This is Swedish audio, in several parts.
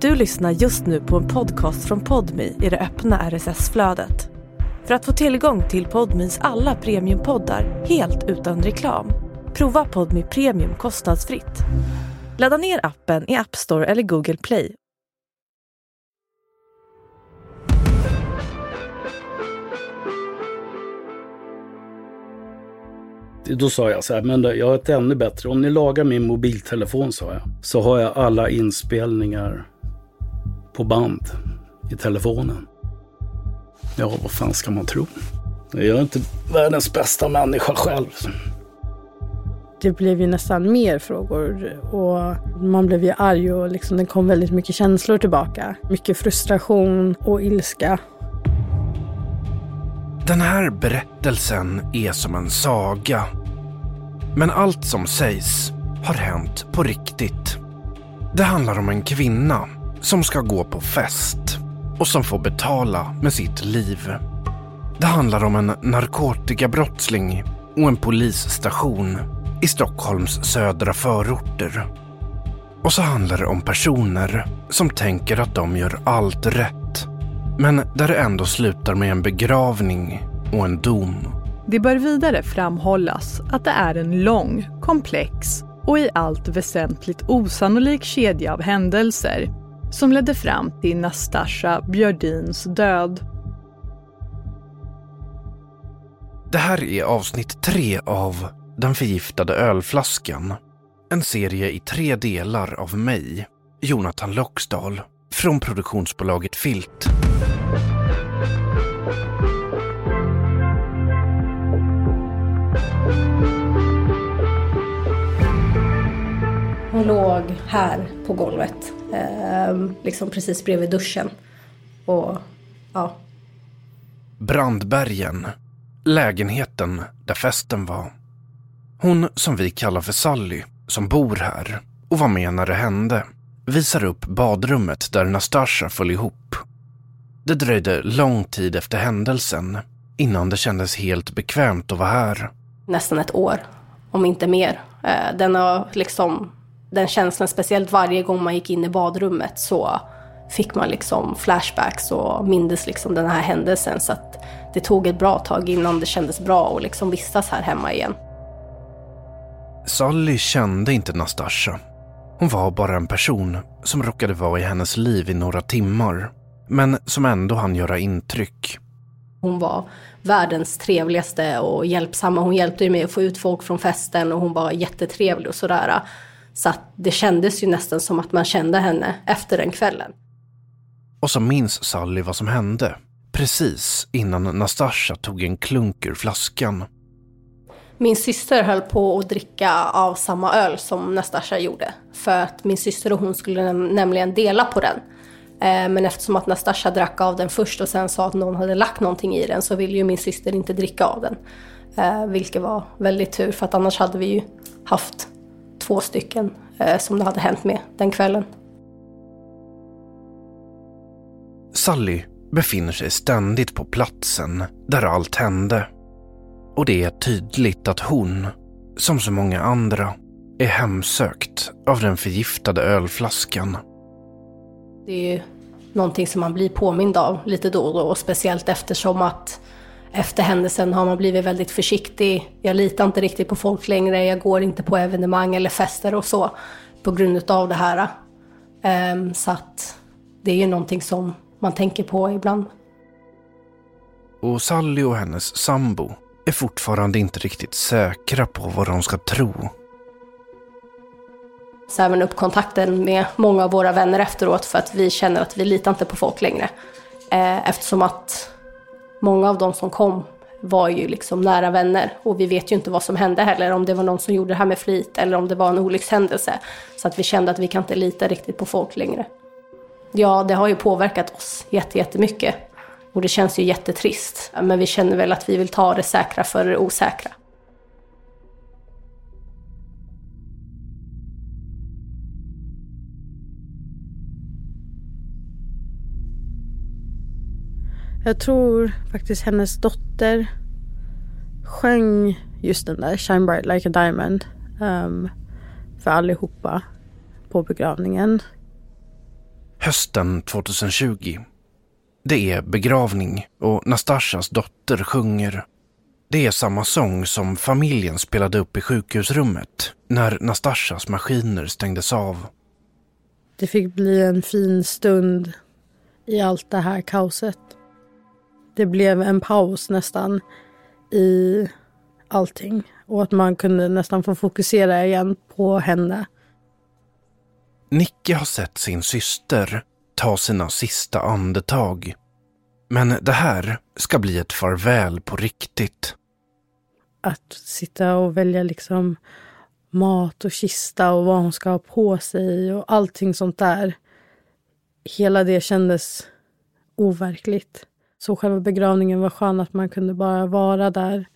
Du lyssnar just nu på en podcast från Podmi i det öppna RSS-flödet. För att få tillgång till Podmis alla premiumpoddar helt utan reklam, prova Podmi Premium kostnadsfritt. Ladda ner appen i App Store eller Google Play. Då sa jag så här, men jag har ett ännu bättre. Om ni lagar min mobiltelefon, sa jag, så har jag alla inspelningar på band i telefonen. Ja, vad fan ska man tro? Jag är inte världens bästa människa själv. Det blev ju nästan mer frågor och man blev ju arg och liksom det kom väldigt mycket känslor tillbaka. Mycket frustration och ilska. Den här berättelsen är som en saga. Men allt som sägs har hänt på riktigt. Det handlar om en kvinna som ska gå på fest och som får betala med sitt liv. Det handlar om en narkotikabrottsling och en polisstation i Stockholms södra förorter. Och så handlar det om personer som tänker att de gör allt rätt. Men där det ändå slutar med en begravning och en dom. Det bör vidare framhållas att det är en lång, komplex och i allt väsentligt osannolik kedja av händelser som ledde fram till Nastasja Björdins död. Det här är avsnitt tre av Den förgiftade ölflaskan. En serie i tre delar av mig, Jonathan Loxdal, från produktionsbolaget Filt. Hon låg här på golvet, eh, liksom precis bredvid duschen. Och ja. Brandbergen. Lägenheten där festen var. Hon som vi kallar för Sally, som bor här och var med när det hände, visar upp badrummet där Nastasja föll ihop. Det dröjde lång tid efter händelsen innan det kändes helt bekvämt att vara här. Nästan ett år, om inte mer. Eh, den har liksom den känslan, speciellt varje gång man gick in i badrummet så fick man liksom flashbacks och mindes liksom den här händelsen. Så att det tog ett bra tag innan det kändes bra att liksom vistas här hemma igen. Sally kände inte Nastasja. Hon var bara en person som råkade vara i hennes liv i några timmar. Men som ändå hann göra intryck. Hon var världens trevligaste och hjälpsamma. Hon hjälpte mig att få ut folk från festen och hon var jättetrevlig och sådär. Så att det kändes ju nästan som att man kände henne efter den kvällen. Och så minns Sally vad som hände. Precis innan Nastasja tog en klunk ur flaskan. Min syster höll på att dricka av samma öl som Nastasja gjorde. För att min syster och hon skulle nämligen dela på den. Eh, men eftersom att Nastasja drack av den först och sen sa att någon hade lagt någonting i den så ville ju min syster inte dricka av den. Eh, vilket var väldigt tur för att annars hade vi ju haft två stycken eh, som det hade hänt med den kvällen. Sally befinner sig ständigt på platsen där allt hände. Och det är tydligt att hon, som så många andra, är hemsökt av den förgiftade ölflaskan. Det är ju någonting som man blir påmind av lite då och då, och speciellt eftersom att efter händelsen har man blivit väldigt försiktig. Jag litar inte riktigt på folk längre. Jag går inte på evenemang eller fester och så på grund av det här. Um, så att det är ju någonting som man tänker på ibland. Och Sally och hennes sambo är fortfarande inte riktigt säkra på vad de ska tro. Så även upp kontakten med många av våra vänner efteråt för att vi känner att vi litar inte på folk längre. Eh, eftersom att många av de som kom var ju liksom nära vänner och vi vet ju inte vad som hände heller, om det var någon som gjorde det här med flit eller om det var en olyckshändelse. Så att vi kände att vi kan inte lita riktigt på folk längre. Ja, det har ju påverkat oss jättemycket och det känns ju jättetrist. Men vi känner väl att vi vill ta det säkra för det osäkra. Jag tror faktiskt hennes dotter sjöng just den där Shine bright like a diamond um, för allihopa på begravningen. Hösten 2020. Det är begravning och Nastashas dotter sjunger. Det är samma sång som familjen spelade upp i sjukhusrummet när Nastashas maskiner stängdes av. Det fick bli en fin stund i allt det här kaoset. Det blev en paus nästan i allting och att man kunde nästan få fokusera igen på henne. Nicke har sett sin syster ta sina sista andetag. Men det här ska bli ett farväl på riktigt. Att sitta och välja liksom mat och kista och vad hon ska ha på sig och allting sånt där. Hela det kändes overkligt. Så själva begravningen var skön att man kunde bara vara där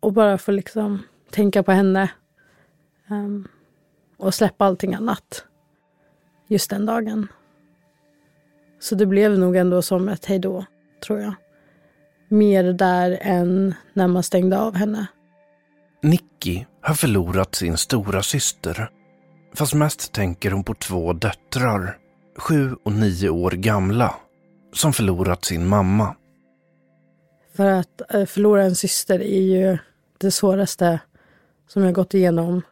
och bara få liksom tänka på henne. Um, och släppa allting annat just den dagen. Så det blev nog ändå som ett hejdå, tror jag. Mer där än när man stängde av henne. Nicky har förlorat sin stora syster. Fast mest tänker hon på två döttrar, sju och nio år gamla, som förlorat sin mamma. För att eh, förlora en syster är ju det svåraste som jag gått igenom.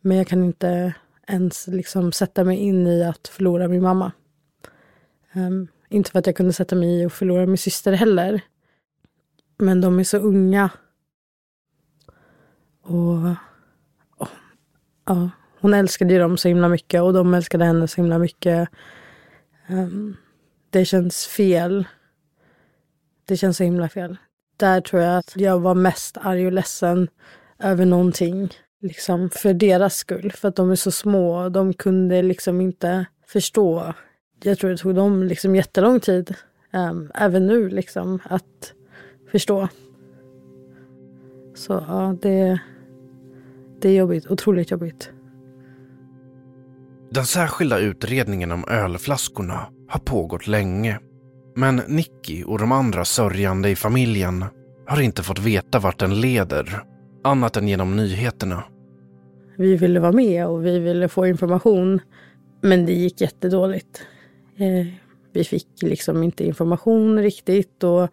Men jag kan inte ens liksom sätta mig in i att förlora min mamma. Um, inte för att jag kunde sätta mig i att förlora min syster heller. Men de är så unga. Och, och ja, hon älskade ju dem så himla mycket och de älskade henne så himla mycket. Um, det känns fel. Det känns så himla fel. Där tror jag att jag var mest arg och ledsen över någonting. Liksom för deras skull. För att de är så små. De kunde liksom inte förstå. Jag tror det tog dem liksom jättelång tid. Um, även nu liksom att förstå. Så ja, det, det är jobbigt. Otroligt jobbigt. Den särskilda utredningen om ölflaskorna har pågått länge. Men Nicky och de andra sörjande i familjen har inte fått veta vart den leder, annat än genom nyheterna. Vi ville vara med och vi ville få information, men det gick jättedåligt. Eh, vi fick liksom inte information riktigt och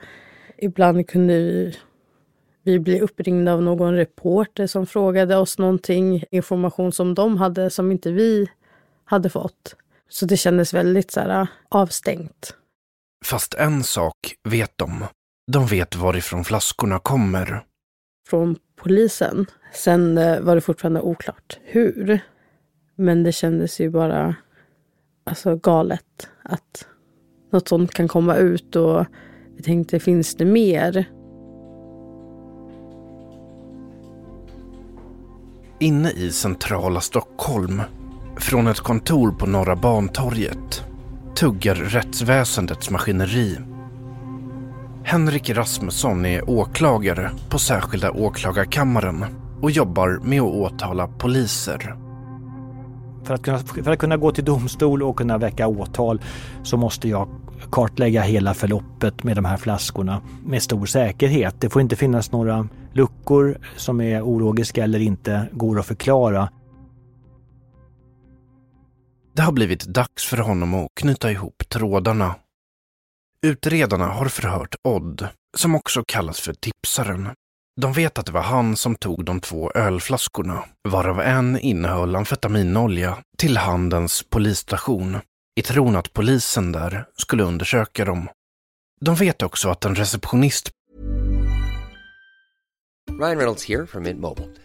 ibland kunde vi, vi bli uppringda av någon reporter som frågade oss någonting, information som de hade som inte vi hade fått. Så det kändes väldigt så här, avstängt. Fast en sak vet de. De vet varifrån flaskorna kommer. Från polisen. Sen eh, var det fortfarande oklart hur. Men det kändes ju bara alltså, galet att något sånt kan komma ut och vi tänkte, finns det mer? Inne i centrala Stockholm, från ett kontor på Norra Bantorget, tuggar rättsväsendets maskineri. Henrik Rasmusson är åklagare på särskilda åklagarkammaren och jobbar med att åtala poliser. För att, kunna, för att kunna gå till domstol och kunna väcka åtal så måste jag kartlägga hela förloppet med de här flaskorna med stor säkerhet. Det får inte finnas några luckor som är ologiska eller inte går att förklara. Det har blivit dags för honom att knyta ihop trådarna. Utredarna har förhört Odd, som också kallas för tipsaren. De vet att det var han som tog de två ölflaskorna, varav en innehöll amfetaminolja, till Handens polisstation i tron att polisen där skulle undersöka dem. De vet också att en receptionist Ryan Reynolds här från Mint Mobile.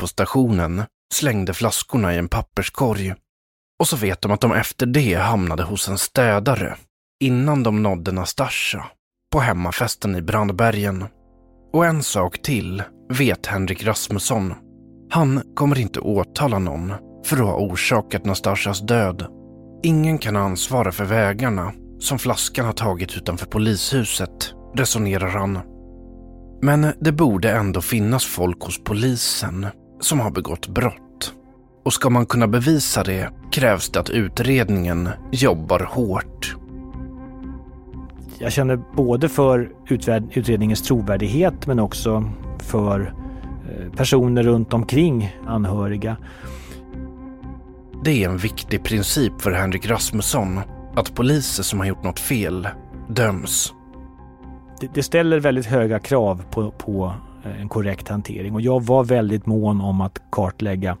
På stationen slängde flaskorna i en papperskorg och så vet de att de efter det hamnade hos en städare innan de nådde Nastasja på hemmafesten i Brandbergen. Och en sak till vet Henrik Rasmusson. Han kommer inte åtala någon för att ha orsakat Nastasjas död. Ingen kan ansvara för vägarna som flaskan har tagit utanför polishuset, resonerar han. Men det borde ändå finnas folk hos polisen som har begått brott. Och ska man kunna bevisa det krävs det att utredningen jobbar hårt. Jag känner både för utredningens trovärdighet men också för eh, personer runt omkring anhöriga. Det är en viktig princip för Henrik Rasmusson att poliser som har gjort något fel döms. Det, det ställer väldigt höga krav på, på en korrekt hantering och jag var väldigt mån om att kartlägga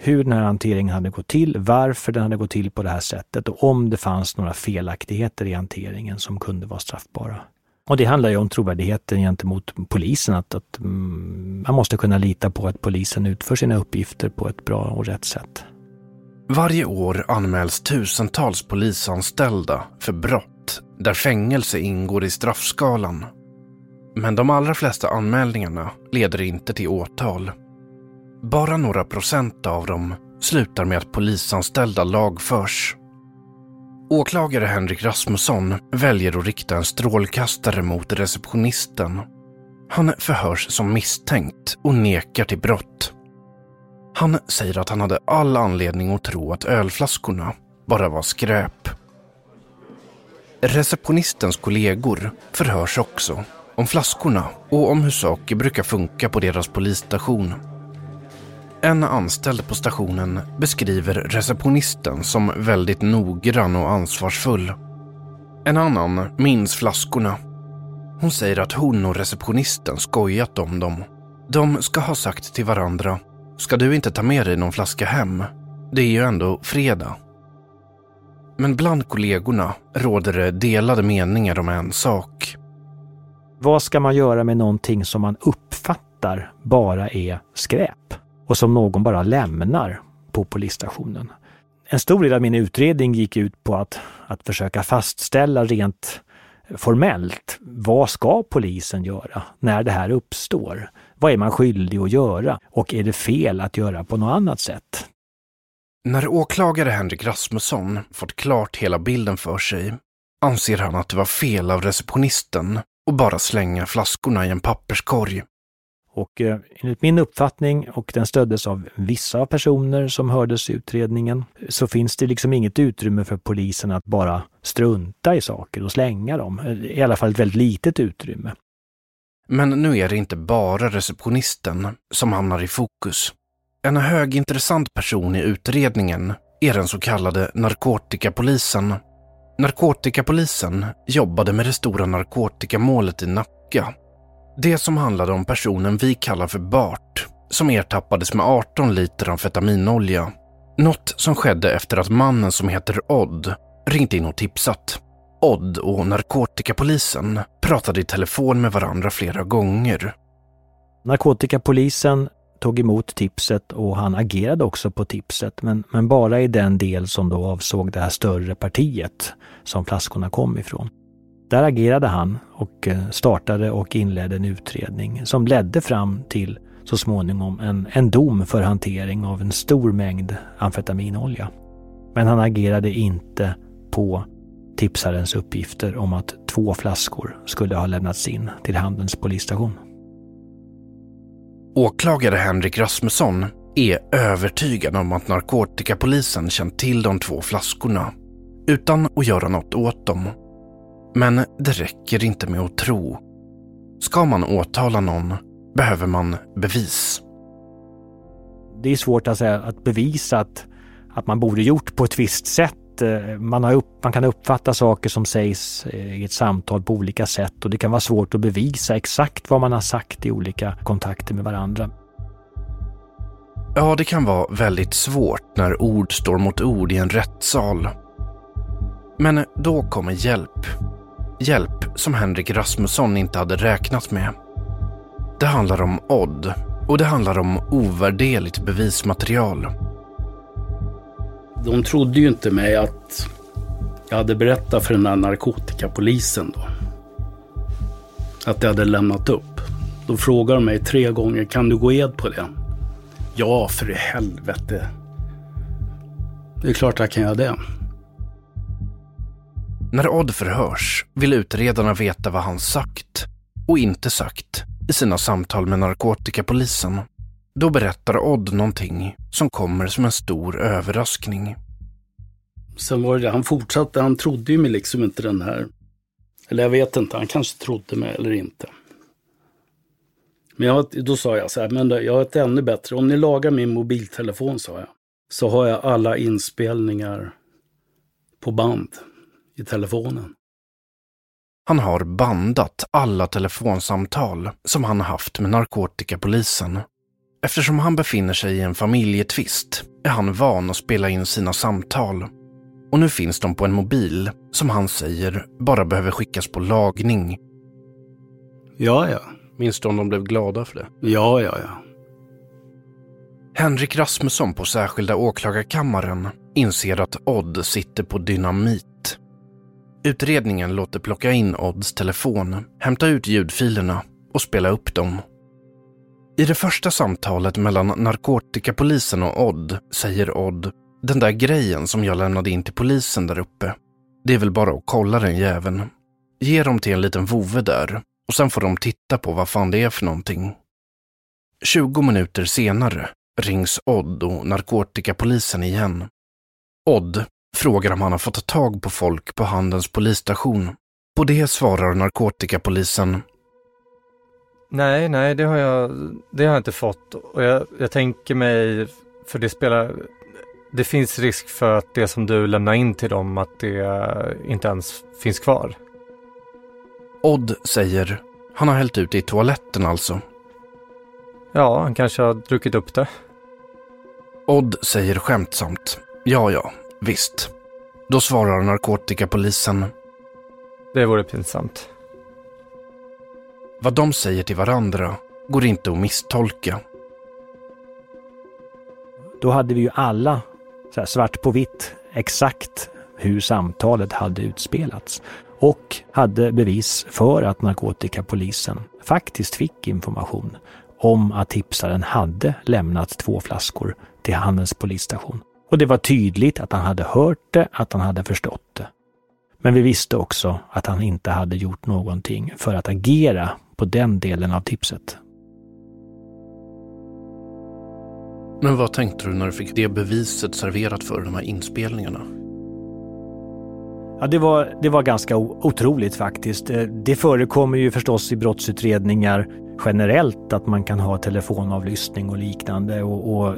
hur den här hanteringen hade gått till, varför den hade gått till på det här sättet och om det fanns några felaktigheter i hanteringen som kunde vara straffbara. Och det handlar ju om trovärdigheten gentemot polisen, att, att mm, man måste kunna lita på att polisen utför sina uppgifter på ett bra och rätt sätt. Varje år anmäls tusentals polisanställda för brott där fängelse ingår i straffskalan. Men de allra flesta anmälningarna leder inte till åtal. Bara några procent av dem slutar med att polisanställda lagförs. Åklagare Henrik Rasmusson väljer att rikta en strålkastare mot receptionisten. Han förhörs som misstänkt och nekar till brott. Han säger att han hade all anledning att tro att ölflaskorna bara var skräp. Receptionistens kollegor förhörs också om flaskorna och om hur saker brukar funka på deras polisstation. En anställd på stationen beskriver receptionisten som väldigt noggrann och ansvarsfull. En annan minns flaskorna. Hon säger att hon och receptionisten skojat om dem. De ska ha sagt till varandra Ska du inte ta med dig någon flaska hem? Det är ju ändå fredag. Men bland kollegorna råder det delade meningar om en sak. Vad ska man göra med någonting som man uppfattar bara är skräp och som någon bara lämnar på polisstationen? En stor del av min utredning gick ut på att, att försöka fastställa rent formellt, vad ska polisen göra när det här uppstår? Vad är man skyldig att göra? Och är det fel att göra på något annat sätt? När åklagare Henrik Rasmusson fått klart hela bilden för sig anser han att det var fel av receptionisten att bara slänga flaskorna i en papperskorg. Och eh, enligt min uppfattning, och den stöddes av vissa personer som hördes i utredningen, så finns det liksom inget utrymme för polisen att bara strunta i saker och slänga dem. I alla fall ett väldigt litet utrymme. Men nu är det inte bara receptionisten som hamnar i fokus. En högintressant person i utredningen är den så kallade narkotikapolisen. Narkotikapolisen jobbade med det stora narkotikamålet i Nacka. Det som handlade om personen vi kallar för Bart, som ertappades med 18 liter amfetaminolja. Något som skedde efter att mannen som heter Odd ringt in och tipsat. Odd och narkotikapolisen pratade i telefon med varandra flera gånger. Narkotikapolisen tog emot tipset och han agerade också på tipset, men, men bara i den del som då avsåg det här större partiet som flaskorna kom ifrån. Där agerade han och eh, startade och inledde en utredning som ledde fram till så småningom en, en dom för hantering av en stor mängd amfetaminolja. Men han agerade inte på tipsarens uppgifter om att två flaskor skulle ha lämnats in till Handens polisstation. Åklagare Henrik Rasmusson är övertygad om att narkotikapolisen känt till de två flaskorna utan att göra något åt dem. Men det räcker inte med att tro. Ska man åtala någon behöver man bevis. Det är svårt att, säga, att bevisa att, att man borde gjort på ett visst sätt Eh, man, har upp, man kan uppfatta saker som sägs eh, i ett samtal på olika sätt och det kan vara svårt att bevisa exakt vad man har sagt i olika kontakter med varandra. Ja, det kan vara väldigt svårt när ord står mot ord i en rättssal. Men då kommer hjälp. Hjälp som Henrik Rasmusson inte hade räknat med. Det handlar om Odd och det handlar om ovärderligt bevismaterial de trodde ju inte mig att jag hade berättat för den där narkotikapolisen då. Att jag hade lämnat upp. Då frågade de mig tre gånger, kan du gå ed på det? Ja, för i helvete. Det är klart jag kan göra det. När Odd förhörs vill utredarna veta vad han sagt och inte sagt i sina samtal med narkotikapolisen. Då berättar Odd någonting som kommer som en stor överraskning. Sen var det han fortsatte, han trodde ju mig liksom inte den här. Eller jag vet inte, han kanske trodde mig eller inte. Men jag, då sa jag så här, men jag har ett ännu bättre. Om ni lagar min mobiltelefon, sa jag, så har jag alla inspelningar på band i telefonen. Han har bandat alla telefonsamtal som han haft med narkotikapolisen. Eftersom han befinner sig i en familjetvist är han van att spela in sina samtal. Och nu finns de på en mobil som han säger bara behöver skickas på lagning. Ja, ja. Minns du om de blev glada för det? Ja, ja, ja. Henrik Rasmusson på särskilda åklagarkammaren inser att Odd sitter på dynamit. Utredningen låter plocka in Odds telefon, hämta ut ljudfilerna och spela upp dem. I det första samtalet mellan narkotikapolisen och Odd säger Odd den där grejen som jag lämnade in till polisen där uppe. Det är väl bara att kolla den jäveln. Ge dem till en liten vovve där och sen får de titta på vad fan det är för någonting. 20 minuter senare rings Odd och narkotikapolisen igen. Odd frågar om han har fått tag på folk på Handens polisstation. På det svarar narkotikapolisen. Nej, nej, det har jag, det har jag inte fått. Och jag, jag tänker mig, för det spelar, det finns risk för att det som du lämnar in till dem, att det inte ens finns kvar. Odd säger, han har hällt ut det i toaletten alltså. Ja, han kanske har druckit upp det. Odd säger skämtsamt, ja ja, visst. Då svarar narkotikapolisen. Det vore pinsamt. Vad de säger till varandra går inte att misstolka. Då hade vi ju alla så svart på vitt exakt hur samtalet hade utspelats och hade bevis för att narkotikapolisen faktiskt fick information om att tipsaren hade lämnat två flaskor till Handens polisstation. Och det var tydligt att han hade hört det, att han hade förstått det. Men vi visste också att han inte hade gjort någonting för att agera på den delen av tipset. Men vad tänkte du när du fick det beviset serverat för de här inspelningarna? Ja, det var, det var ganska otroligt faktiskt. Eh, det förekommer ju förstås i brottsutredningar generellt att man kan ha telefonavlyssning och liknande. Och, och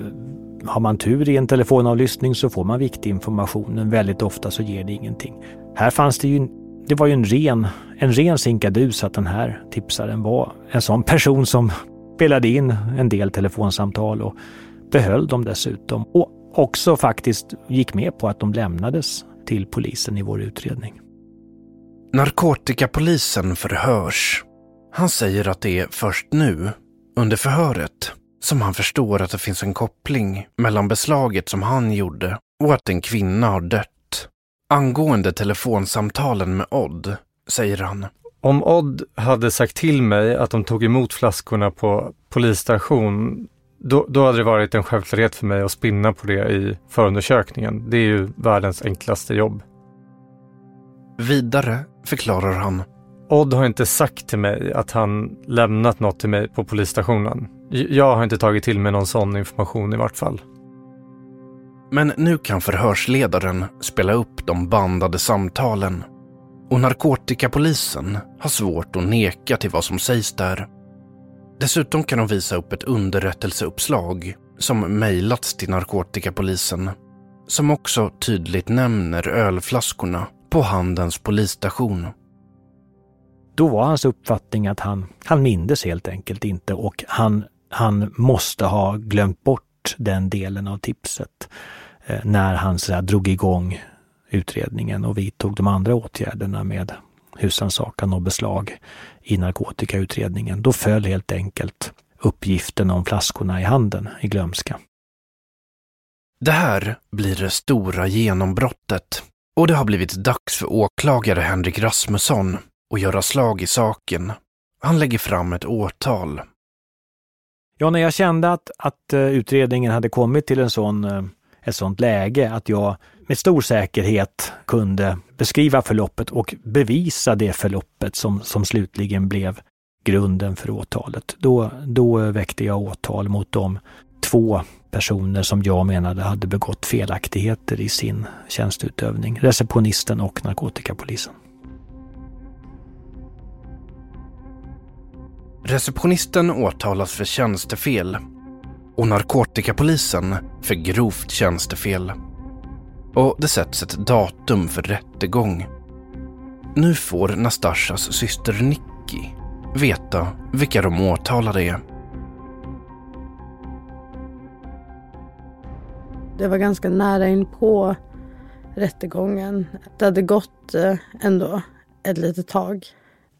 har man tur i en telefonavlyssning så får man viktig information, men väldigt ofta så ger det ingenting. Här fanns det ju, det var ju en ren, en ren sinkadus att den här tipsaren var en sån person som spelade in en del telefonsamtal och behöll dem dessutom. Och också faktiskt gick med på att de lämnades till polisen i vår utredning. Narkotikapolisen förhörs. Han säger att det är först nu, under förhöret, som han förstår att det finns en koppling mellan beslaget som han gjorde och att en kvinna har dött. Angående telefonsamtalen med Odd säger han. Om Odd hade sagt till mig att de tog emot flaskorna på polisstation, då, då hade det varit en självklarhet för mig att spinna på det i förundersökningen. Det är ju världens enklaste jobb. Vidare förklarar han. Odd har inte sagt till mig att han lämnat något till mig på polisstationen. Jag har inte tagit till mig någon sån information i vart fall. Men nu kan förhörsledaren spela upp de bandade samtalen. Och narkotikapolisen har svårt att neka till vad som sägs där. Dessutom kan de visa upp ett underrättelseuppslag som mejlats till narkotikapolisen. Som också tydligt nämner ölflaskorna på Handens polisstation. Då var hans uppfattning att han, han mindes helt enkelt inte och han, han måste ha glömt bort den delen av tipset eh, när han så här, drog igång utredningen och vidtog de andra åtgärderna med husrannsakan och beslag i narkotikautredningen. Då föll helt enkelt uppgiften om flaskorna i handen i glömska. Det här blir det stora genombrottet och det har blivit dags för åklagare Henrik Rasmusson att göra slag i saken. Han lägger fram ett åtal. Ja, när jag kände att, att eh, utredningen hade kommit till en sån, eh, ett sånt läge att jag med stor säkerhet kunde beskriva förloppet och bevisa det förloppet som, som slutligen blev grunden för åtalet. Då, då väckte jag åtal mot de två personer som jag menade hade begått felaktigheter i sin tjänsteutövning. Receptionisten och narkotikapolisen. Receptionisten åtalas för tjänstefel och narkotikapolisen för grovt tjänstefel. Och det sätts ett datum för rättegång. Nu får Nastashas syster Nicky veta vilka de åtalade är. Det var ganska nära in på rättegången. Det hade gått eh, ändå ett litet tag.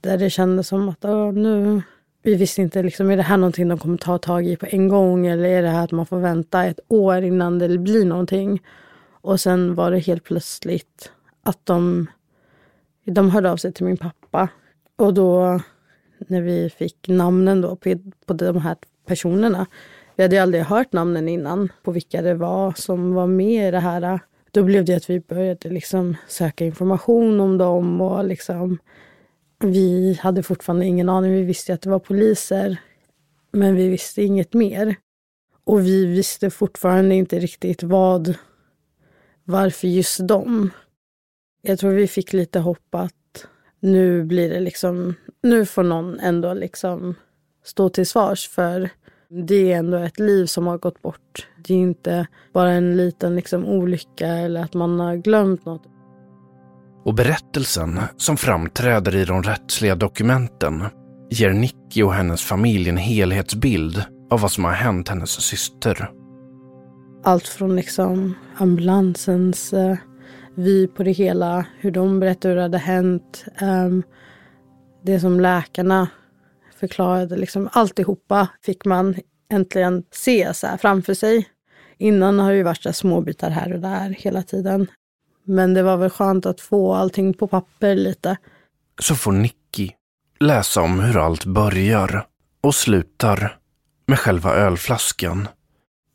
Där det kändes som att nu vi visste inte, liksom, är det här någonting de kommer ta tag i på en gång eller är det här att man får vänta ett år innan det blir någonting? Och sen var det helt plötsligt att de, de hörde av sig till min pappa. Och då när vi fick namnen då på, på de här personerna. Vi hade ju aldrig hört namnen innan på vilka det var som var med i det här. Då blev det att vi började liksom söka information om dem och liksom vi hade fortfarande ingen aning. Vi visste att det var poliser, men vi visste inget mer. Och vi visste fortfarande inte riktigt vad, varför just dem. Jag tror vi fick lite hopp att nu blir det liksom, nu får någon ändå liksom stå till svars för det är ändå ett liv som har gått bort. Det är inte bara en liten liksom olycka eller att man har glömt något. Och berättelsen som framträder i de rättsliga dokumenten ger Nicky och hennes familj en helhetsbild av vad som har hänt hennes syster. Allt från liksom ambulansens eh, vy på det hela, hur de berättade hur det hade hänt, eh, det som läkarna förklarade, liksom alltihopa fick man äntligen se så framför sig. Innan har det ju varit så småbitar här och där hela tiden. Men det var väl skönt att få allting på papper lite. Så får Nicky läsa om hur allt börjar och slutar med själva ölflaskan.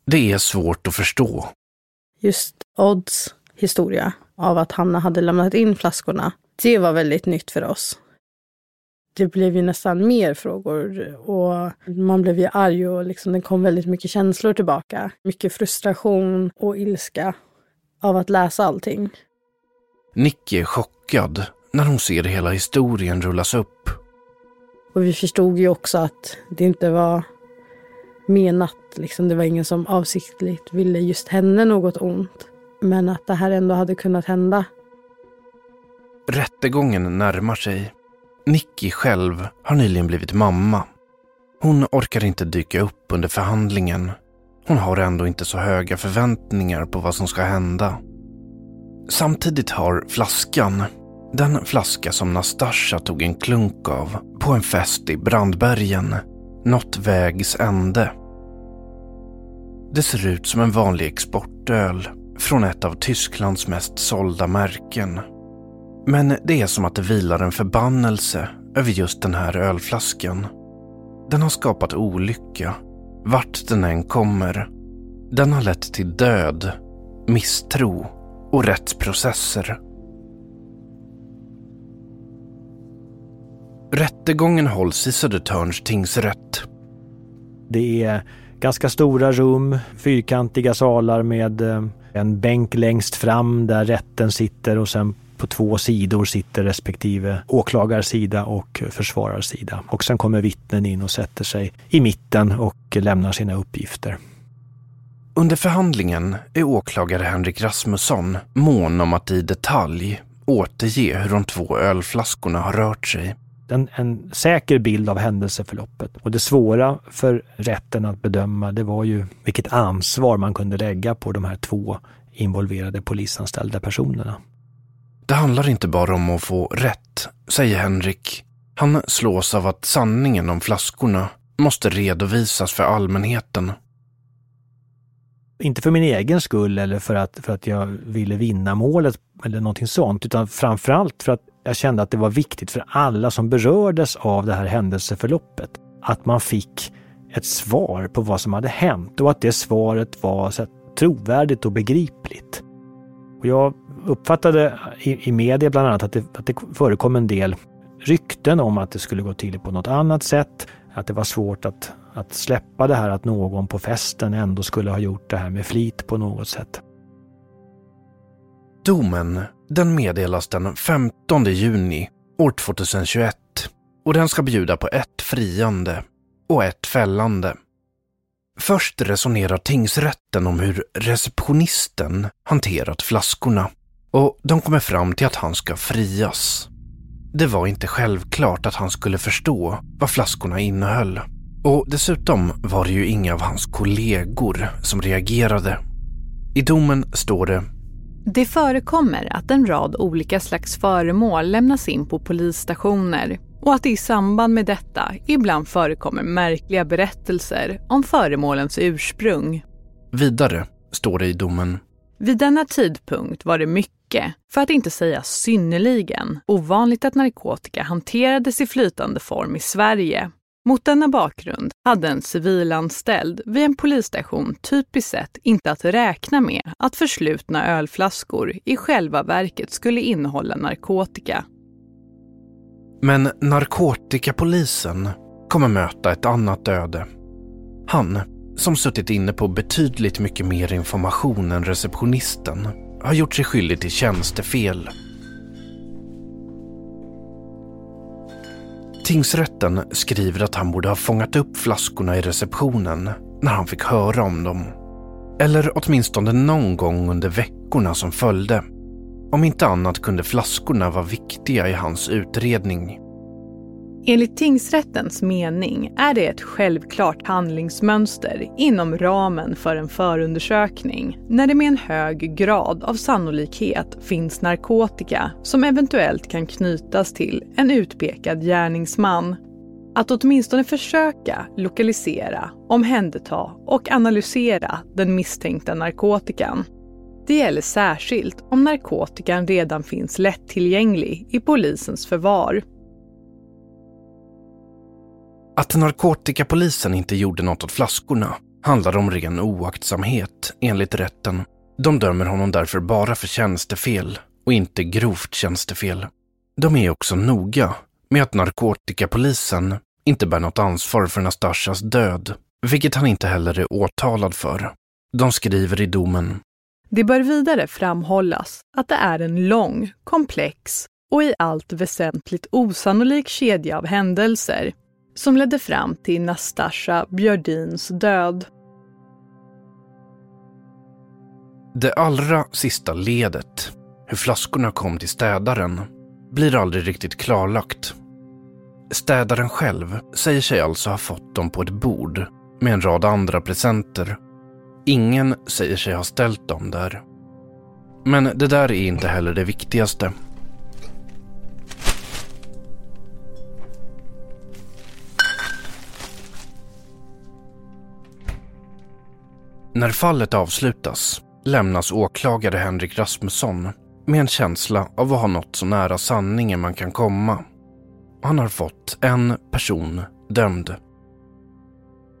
Det är svårt att förstå. Just Odds historia av att Hanna hade lämnat in flaskorna, det var väldigt nytt för oss. Det blev ju nästan mer frågor och man blev ju arg och liksom det kom väldigt mycket känslor tillbaka. Mycket frustration och ilska av att läsa allting. Nicky är chockad när hon ser hela historien rullas upp. Och vi förstod ju också att det inte var menat. Liksom, det var ingen som avsiktligt ville just henne något ont. Men att det här ändå hade kunnat hända. Rättegången närmar sig. Nicky själv har nyligen blivit mamma. Hon orkar inte dyka upp under förhandlingen. Hon har ändå inte så höga förväntningar på vad som ska hända. Samtidigt har flaskan, den flaska som Nastasja tog en klunk av på en fest i Brandbergen, nått vägs ände. Det ser ut som en vanlig exportöl från ett av Tysklands mest sålda märken. Men det är som att det vilar en förbannelse över just den här ölflaskan. Den har skapat olycka, vart den än kommer. Den har lett till död, misstro och rättsprocesser. Rättegången hålls i Södertörns tingsrätt. Det är ganska stora rum, fyrkantiga salar med eh, en bänk längst fram där rätten sitter och sen på två sidor sitter respektive åklagarsida och försvararsida. Och sen kommer vittnen in och sätter sig i mitten och lämnar sina uppgifter. Under förhandlingen är åklagare Henrik Rasmusson mån om att i detalj återge hur de två ölflaskorna har rört sig. En, en säker bild av händelseförloppet. Och det svåra för rätten att bedöma det var ju vilket ansvar man kunde lägga på de här två involverade polisanställda personerna. Det handlar inte bara om att få rätt, säger Henrik. Han slås av att sanningen om flaskorna måste redovisas för allmänheten inte för min egen skull eller för att, för att jag ville vinna målet eller någonting sånt, utan framförallt för att jag kände att det var viktigt för alla som berördes av det här händelseförloppet att man fick ett svar på vad som hade hänt och att det svaret var så trovärdigt och begripligt. Och jag uppfattade i, i media bland annat att det, att det förekom en del rykten om att det skulle gå till på något annat sätt. Att det var svårt att, att släppa det här att någon på festen ändå skulle ha gjort det här med flit på något sätt. Domen den meddelas den 15 juni år 2021 och den ska bjuda på ett friande och ett fällande. Först resonerar tingsrätten om hur receptionisten hanterat flaskorna och de kommer fram till att han ska frias. Det var inte självklart att han skulle förstå vad flaskorna innehöll. Och dessutom var det ju inga av hans kollegor som reagerade. I domen står det Det förekommer att en rad olika slags föremål lämnas in på polisstationer och att det i samband med detta ibland förekommer märkliga berättelser om föremålens ursprung. Vidare står det i domen. Vid denna tidpunkt var det mycket, för att inte säga synnerligen, ovanligt att narkotika hanterades i flytande form i Sverige. Mot denna bakgrund hade en civilanställd vid en polisstation typiskt sett inte att räkna med att förslutna ölflaskor i själva verket skulle innehålla narkotika. Men narkotikapolisen kommer möta ett annat öde. Han, som suttit inne på betydligt mycket mer information än receptionisten, har gjort sig skyldig till tjänstefel. Tingsrätten skriver att han borde ha fångat upp flaskorna i receptionen när han fick höra om dem. Eller åtminstone någon gång under veckorna som följde. Om inte annat kunde flaskorna vara viktiga i hans utredning. Enligt tingsrättens mening är det ett självklart handlingsmönster inom ramen för en förundersökning när det med en hög grad av sannolikhet finns narkotika som eventuellt kan knytas till en utpekad gärningsman. Att åtminstone försöka lokalisera, omhänderta och analysera den misstänkta narkotikan. Det gäller särskilt om narkotikan redan finns lättillgänglig i polisens förvar. Att narkotikapolisen inte gjorde något åt flaskorna handlar om ren oaktsamhet enligt rätten. De dömer honom därför bara för tjänstefel och inte grovt tjänstefel. De är också noga med att narkotikapolisen inte bär något ansvar för Nastashas död, vilket han inte heller är åtalad för. De skriver i domen. Det bör vidare framhållas att det är en lång, komplex och i allt väsentligt osannolik kedja av händelser som ledde fram till Nastasja Björdins död. Det allra sista ledet, hur flaskorna kom till städaren, blir aldrig riktigt klarlagt. Städaren själv säger sig alltså ha fått dem på ett bord med en rad andra presenter. Ingen säger sig ha ställt dem där. Men det där är inte heller det viktigaste. När fallet avslutas lämnas åklagare Henrik Rasmusson med en känsla av att ha nått så nära sanningen man kan komma. Han har fått en person dömd.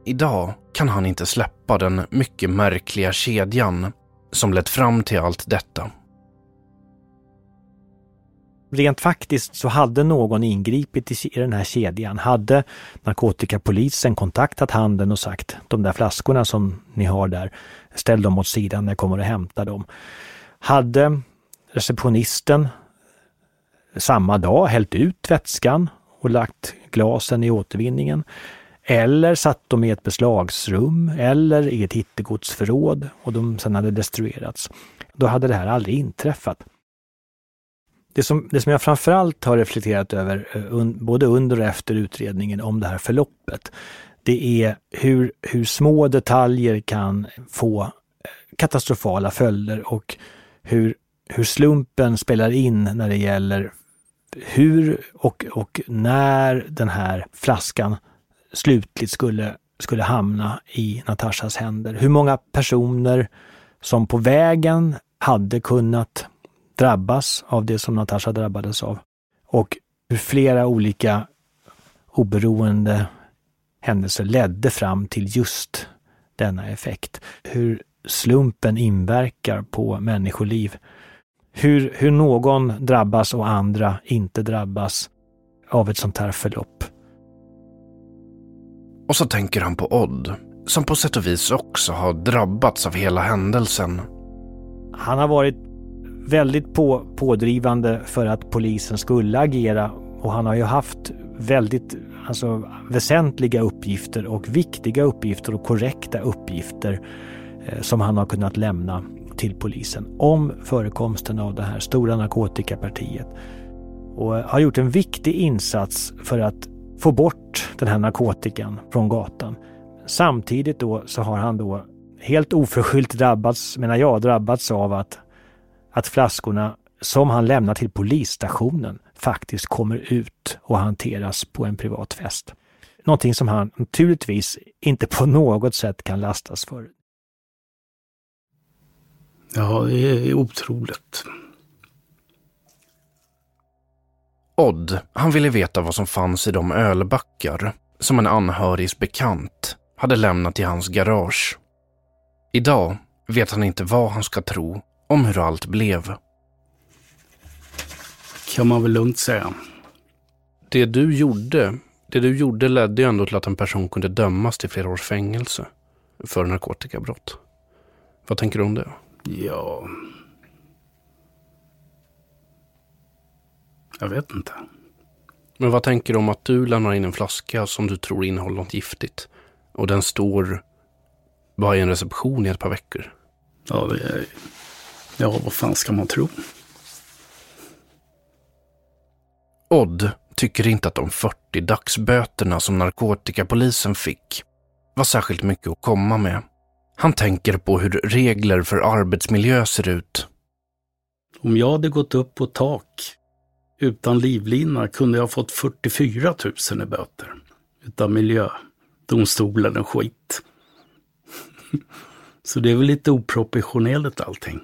Idag kan han inte släppa den mycket märkliga kedjan som lett fram till allt detta. Rent faktiskt så hade någon ingripit i den här kedjan. Hade narkotikapolisen kontaktat handeln och sagt de där flaskorna som ni har där, ställ dem åt sidan när jag kommer och hämtar dem. Hade receptionisten samma dag hällt ut vätskan och lagt glasen i återvinningen. Eller satt dem i ett beslagsrum eller i ett hittegodsförråd och de sedan hade destruerats. Då hade det här aldrig inträffat. Det som, det som jag framförallt har reflekterat över, eh, un, både under och efter utredningen om det här förloppet, det är hur, hur små detaljer kan få eh, katastrofala följder och hur, hur slumpen spelar in när det gäller hur och, och när den här flaskan slutligt skulle, skulle hamna i Natashas händer. Hur många personer som på vägen hade kunnat drabbas av det som Natasha drabbades av. Och hur flera olika oberoende händelser ledde fram till just denna effekt. Hur slumpen inverkar på människoliv. hur, hur någon drabbas och andra inte drabbas av ett sånt här förlopp. Och så tänker han på Odd, som på sätt och vis också har drabbats av hela händelsen. Han har varit väldigt på, pådrivande för att polisen skulle agera och han har ju haft väldigt alltså, väsentliga uppgifter och viktiga uppgifter och korrekta uppgifter eh, som han har kunnat lämna till polisen om förekomsten av det här stora narkotikapartiet. Och eh, har gjort en viktig insats för att få bort den här narkotikan från gatan. Samtidigt då så har han då helt oförskyllt drabbats, menar jag, drabbats av att, att flaskorna som han lämnar till polisstationen faktiskt kommer ut och hanteras på en privat fest. Någonting som han naturligtvis inte på något sätt kan lastas för. Ja, det är otroligt. Odd, han ville veta vad som fanns i de ölbackar som en anhörigs bekant hade lämnat i hans garage. Idag vet han inte vad han ska tro om hur allt blev. Kan man väl lugnt säga. Det du gjorde, det du gjorde ledde ju ändå till att en person kunde dömas till flera års fängelse för narkotikabrott. Vad tänker du om det? Ja... Jag vet inte. Men vad tänker du om att du lämnar in en flaska som du tror innehåller något giftigt och den står bara i en reception i ett par veckor? Ja, det är... Ja, vad fan ska man tro? Odd tycker inte att de 40 dagsböterna som narkotikapolisen fick var särskilt mycket att komma med. Han tänker på hur regler för arbetsmiljö ser ut. Om jag hade gått upp på tak utan livlina kunde jag fått 44 000 i böter. Utav miljödomstolen och skit. Så det är väl lite oproportionerligt allting.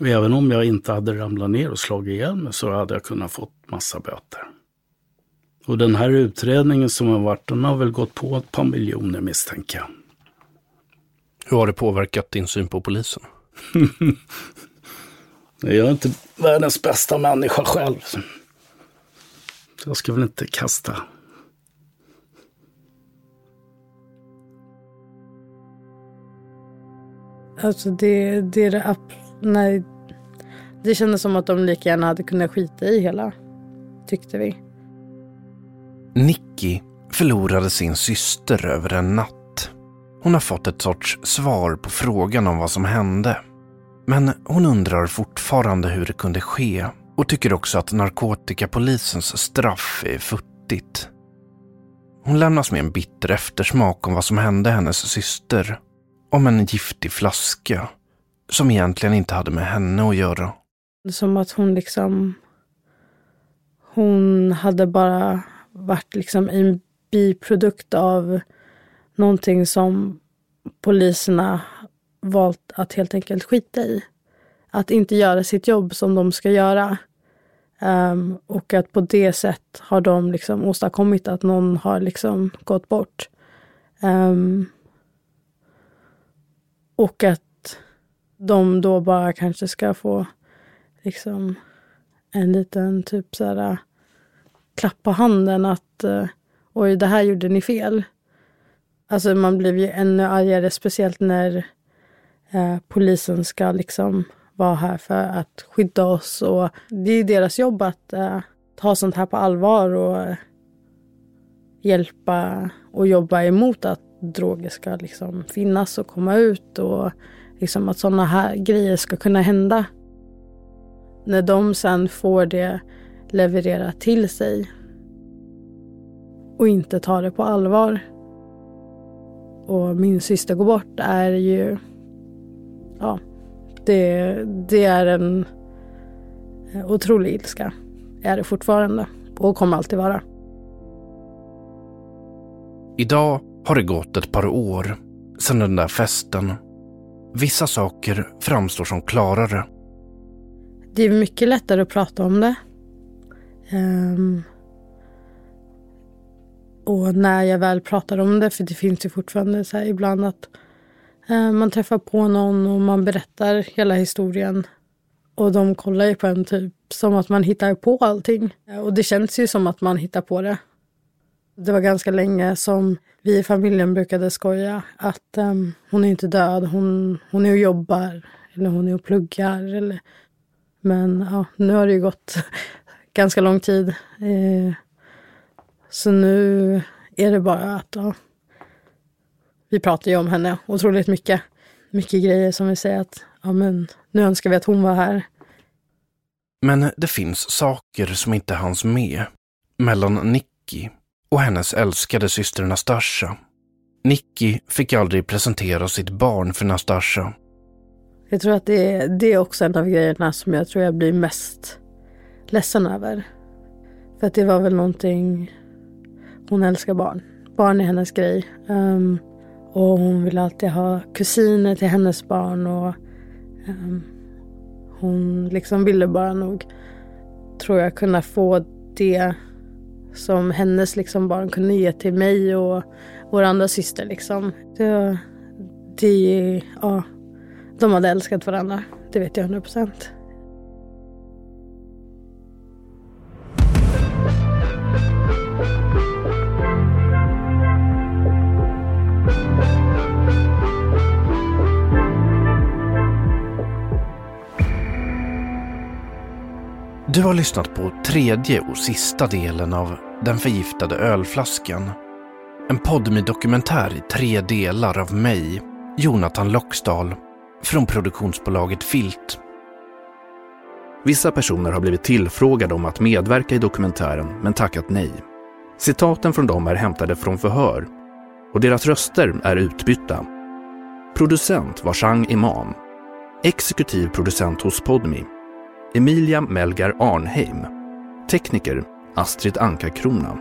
Och även om jag inte hade ramlat ner och slagit ihjäl mig så hade jag kunnat fått massa böter. Och den här utredningen som har varit, den har väl gått på ett par miljoner misstänker jag. Hur har det påverkat din syn på polisen? jag är inte världens bästa människa själv. Jag ska väl inte kasta Alltså det, det är det Nej. Det kändes som att de lika gärna hade kunnat skita i hela. Tyckte vi. Nicky förlorade sin syster över en natt. Hon har fått ett sorts svar på frågan om vad som hände. Men hon undrar fortfarande hur det kunde ske och tycker också att narkotikapolisens straff är futtigt. Hon lämnas med en bitter eftersmak om vad som hände hennes syster. Om en giftig flaska som egentligen inte hade med henne att göra. Som att hon liksom... Hon hade bara varit liksom en biprodukt av någonting som poliserna valt att helt enkelt skita i. Att inte göra sitt jobb som de ska göra. Um, och att på det sätt har de liksom åstadkommit att någon har liksom gått bort. Um, och att de då bara kanske ska få liksom en liten typ så här klapp på handen att eh, oj, det här gjorde ni fel. Alltså man blir ju ännu argare, speciellt när eh, polisen ska liksom vara här för att skydda oss. Och det är deras jobb att eh, ta sånt här på allvar och eh, hjälpa och jobba emot att droger ska liksom finnas och komma ut. och liksom att sådana här grejer ska kunna hända. När de sen får det levererat till sig och inte tar det på allvar och min syster går bort är ju... Ja, det, det är en otrolig ilska. Är det fortfarande och kommer alltid vara. Idag har det gått ett par år sedan den där festen Vissa saker framstår som klarare. Det är mycket lättare att prata om det. Um, och när jag väl pratar om det, för det finns ju fortfarande så här ibland att uh, man träffar på någon och man berättar hela historien. Och de kollar ju på en typ som att man hittar på allting. Och det känns ju som att man hittar på det. Det var ganska länge som vi i familjen brukade skoja att um, hon är inte död, hon, hon är och jobbar eller hon är och pluggar. Eller... Men ja, nu har det ju gått ganska lång tid. Eh, så nu är det bara att ja, vi pratar ju om henne otroligt mycket. Mycket grejer som vi säger att ja, men, nu önskar vi att hon var här. Men det finns saker som inte hanns med mellan Nicky och hennes älskade syster Nastasja. Nicky fick aldrig presentera sitt barn för Nastasja. Jag tror att det är, det är också en av grejerna som jag tror jag blir mest ledsen över. För att det var väl någonting, hon älskar barn. Barn är hennes grej. Um, och hon vill alltid ha kusiner till hennes barn. Och um, hon liksom ville bara nog, tror jag, kunna få det som hennes liksom barn kunde ge till mig och vår andra syster. Liksom. Så, de, ja, de hade älskat varandra, det vet jag hundra procent. Du har lyssnat på tredje och sista delen av den förgiftade ölflaskan. En podmi dokumentär i tre delar av mig, Jonathan Loxdal, från produktionsbolaget Filt. Vissa personer har blivit tillfrågade om att medverka i dokumentären men tackat nej. Citaten från dem är hämtade från förhör och deras röster är utbytta. Producent var Chang Imam. Exekutiv producent hos Podmi Emilia Melgar Arnheim. Tekniker Astrid Anka-Krona.